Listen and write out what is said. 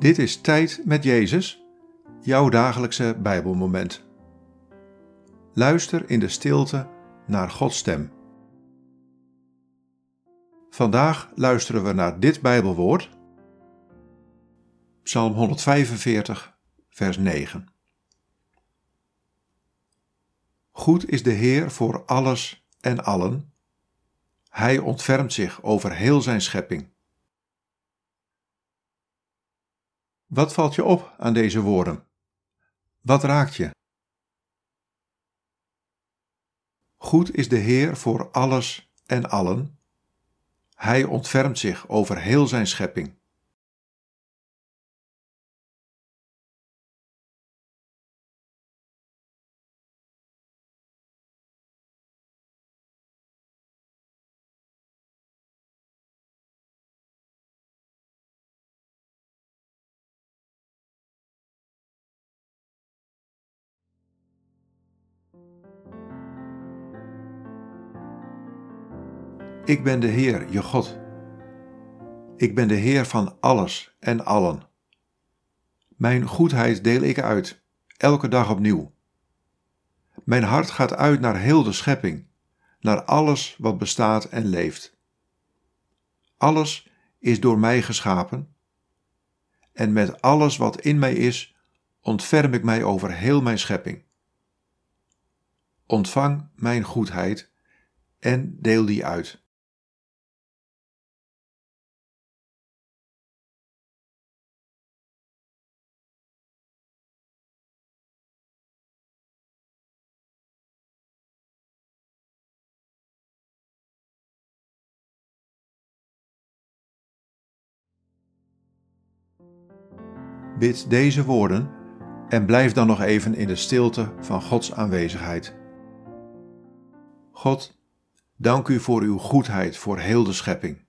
Dit is Tijd met Jezus, jouw dagelijkse Bijbelmoment. Luister in de stilte naar Gods stem. Vandaag luisteren we naar dit Bijbelwoord, Psalm 145, vers 9. Goed is de Heer voor alles en allen. Hij ontfermt zich over heel zijn schepping. Wat valt je op aan deze woorden? Wat raakt je? Goed is de Heer voor alles en allen. Hij ontfermt zich over heel zijn schepping. Ik ben de Heer, je God. Ik ben de Heer van alles en allen. Mijn goedheid deel ik uit, elke dag opnieuw. Mijn hart gaat uit naar heel de schepping, naar alles wat bestaat en leeft. Alles is door mij geschapen, en met alles wat in mij is, ontferm ik mij over heel mijn schepping. Ontvang mijn goedheid en deel die uit. Bid deze woorden en blijf dan nog even in de stilte van Gods aanwezigheid. God, dank u voor uw goedheid voor heel de schepping.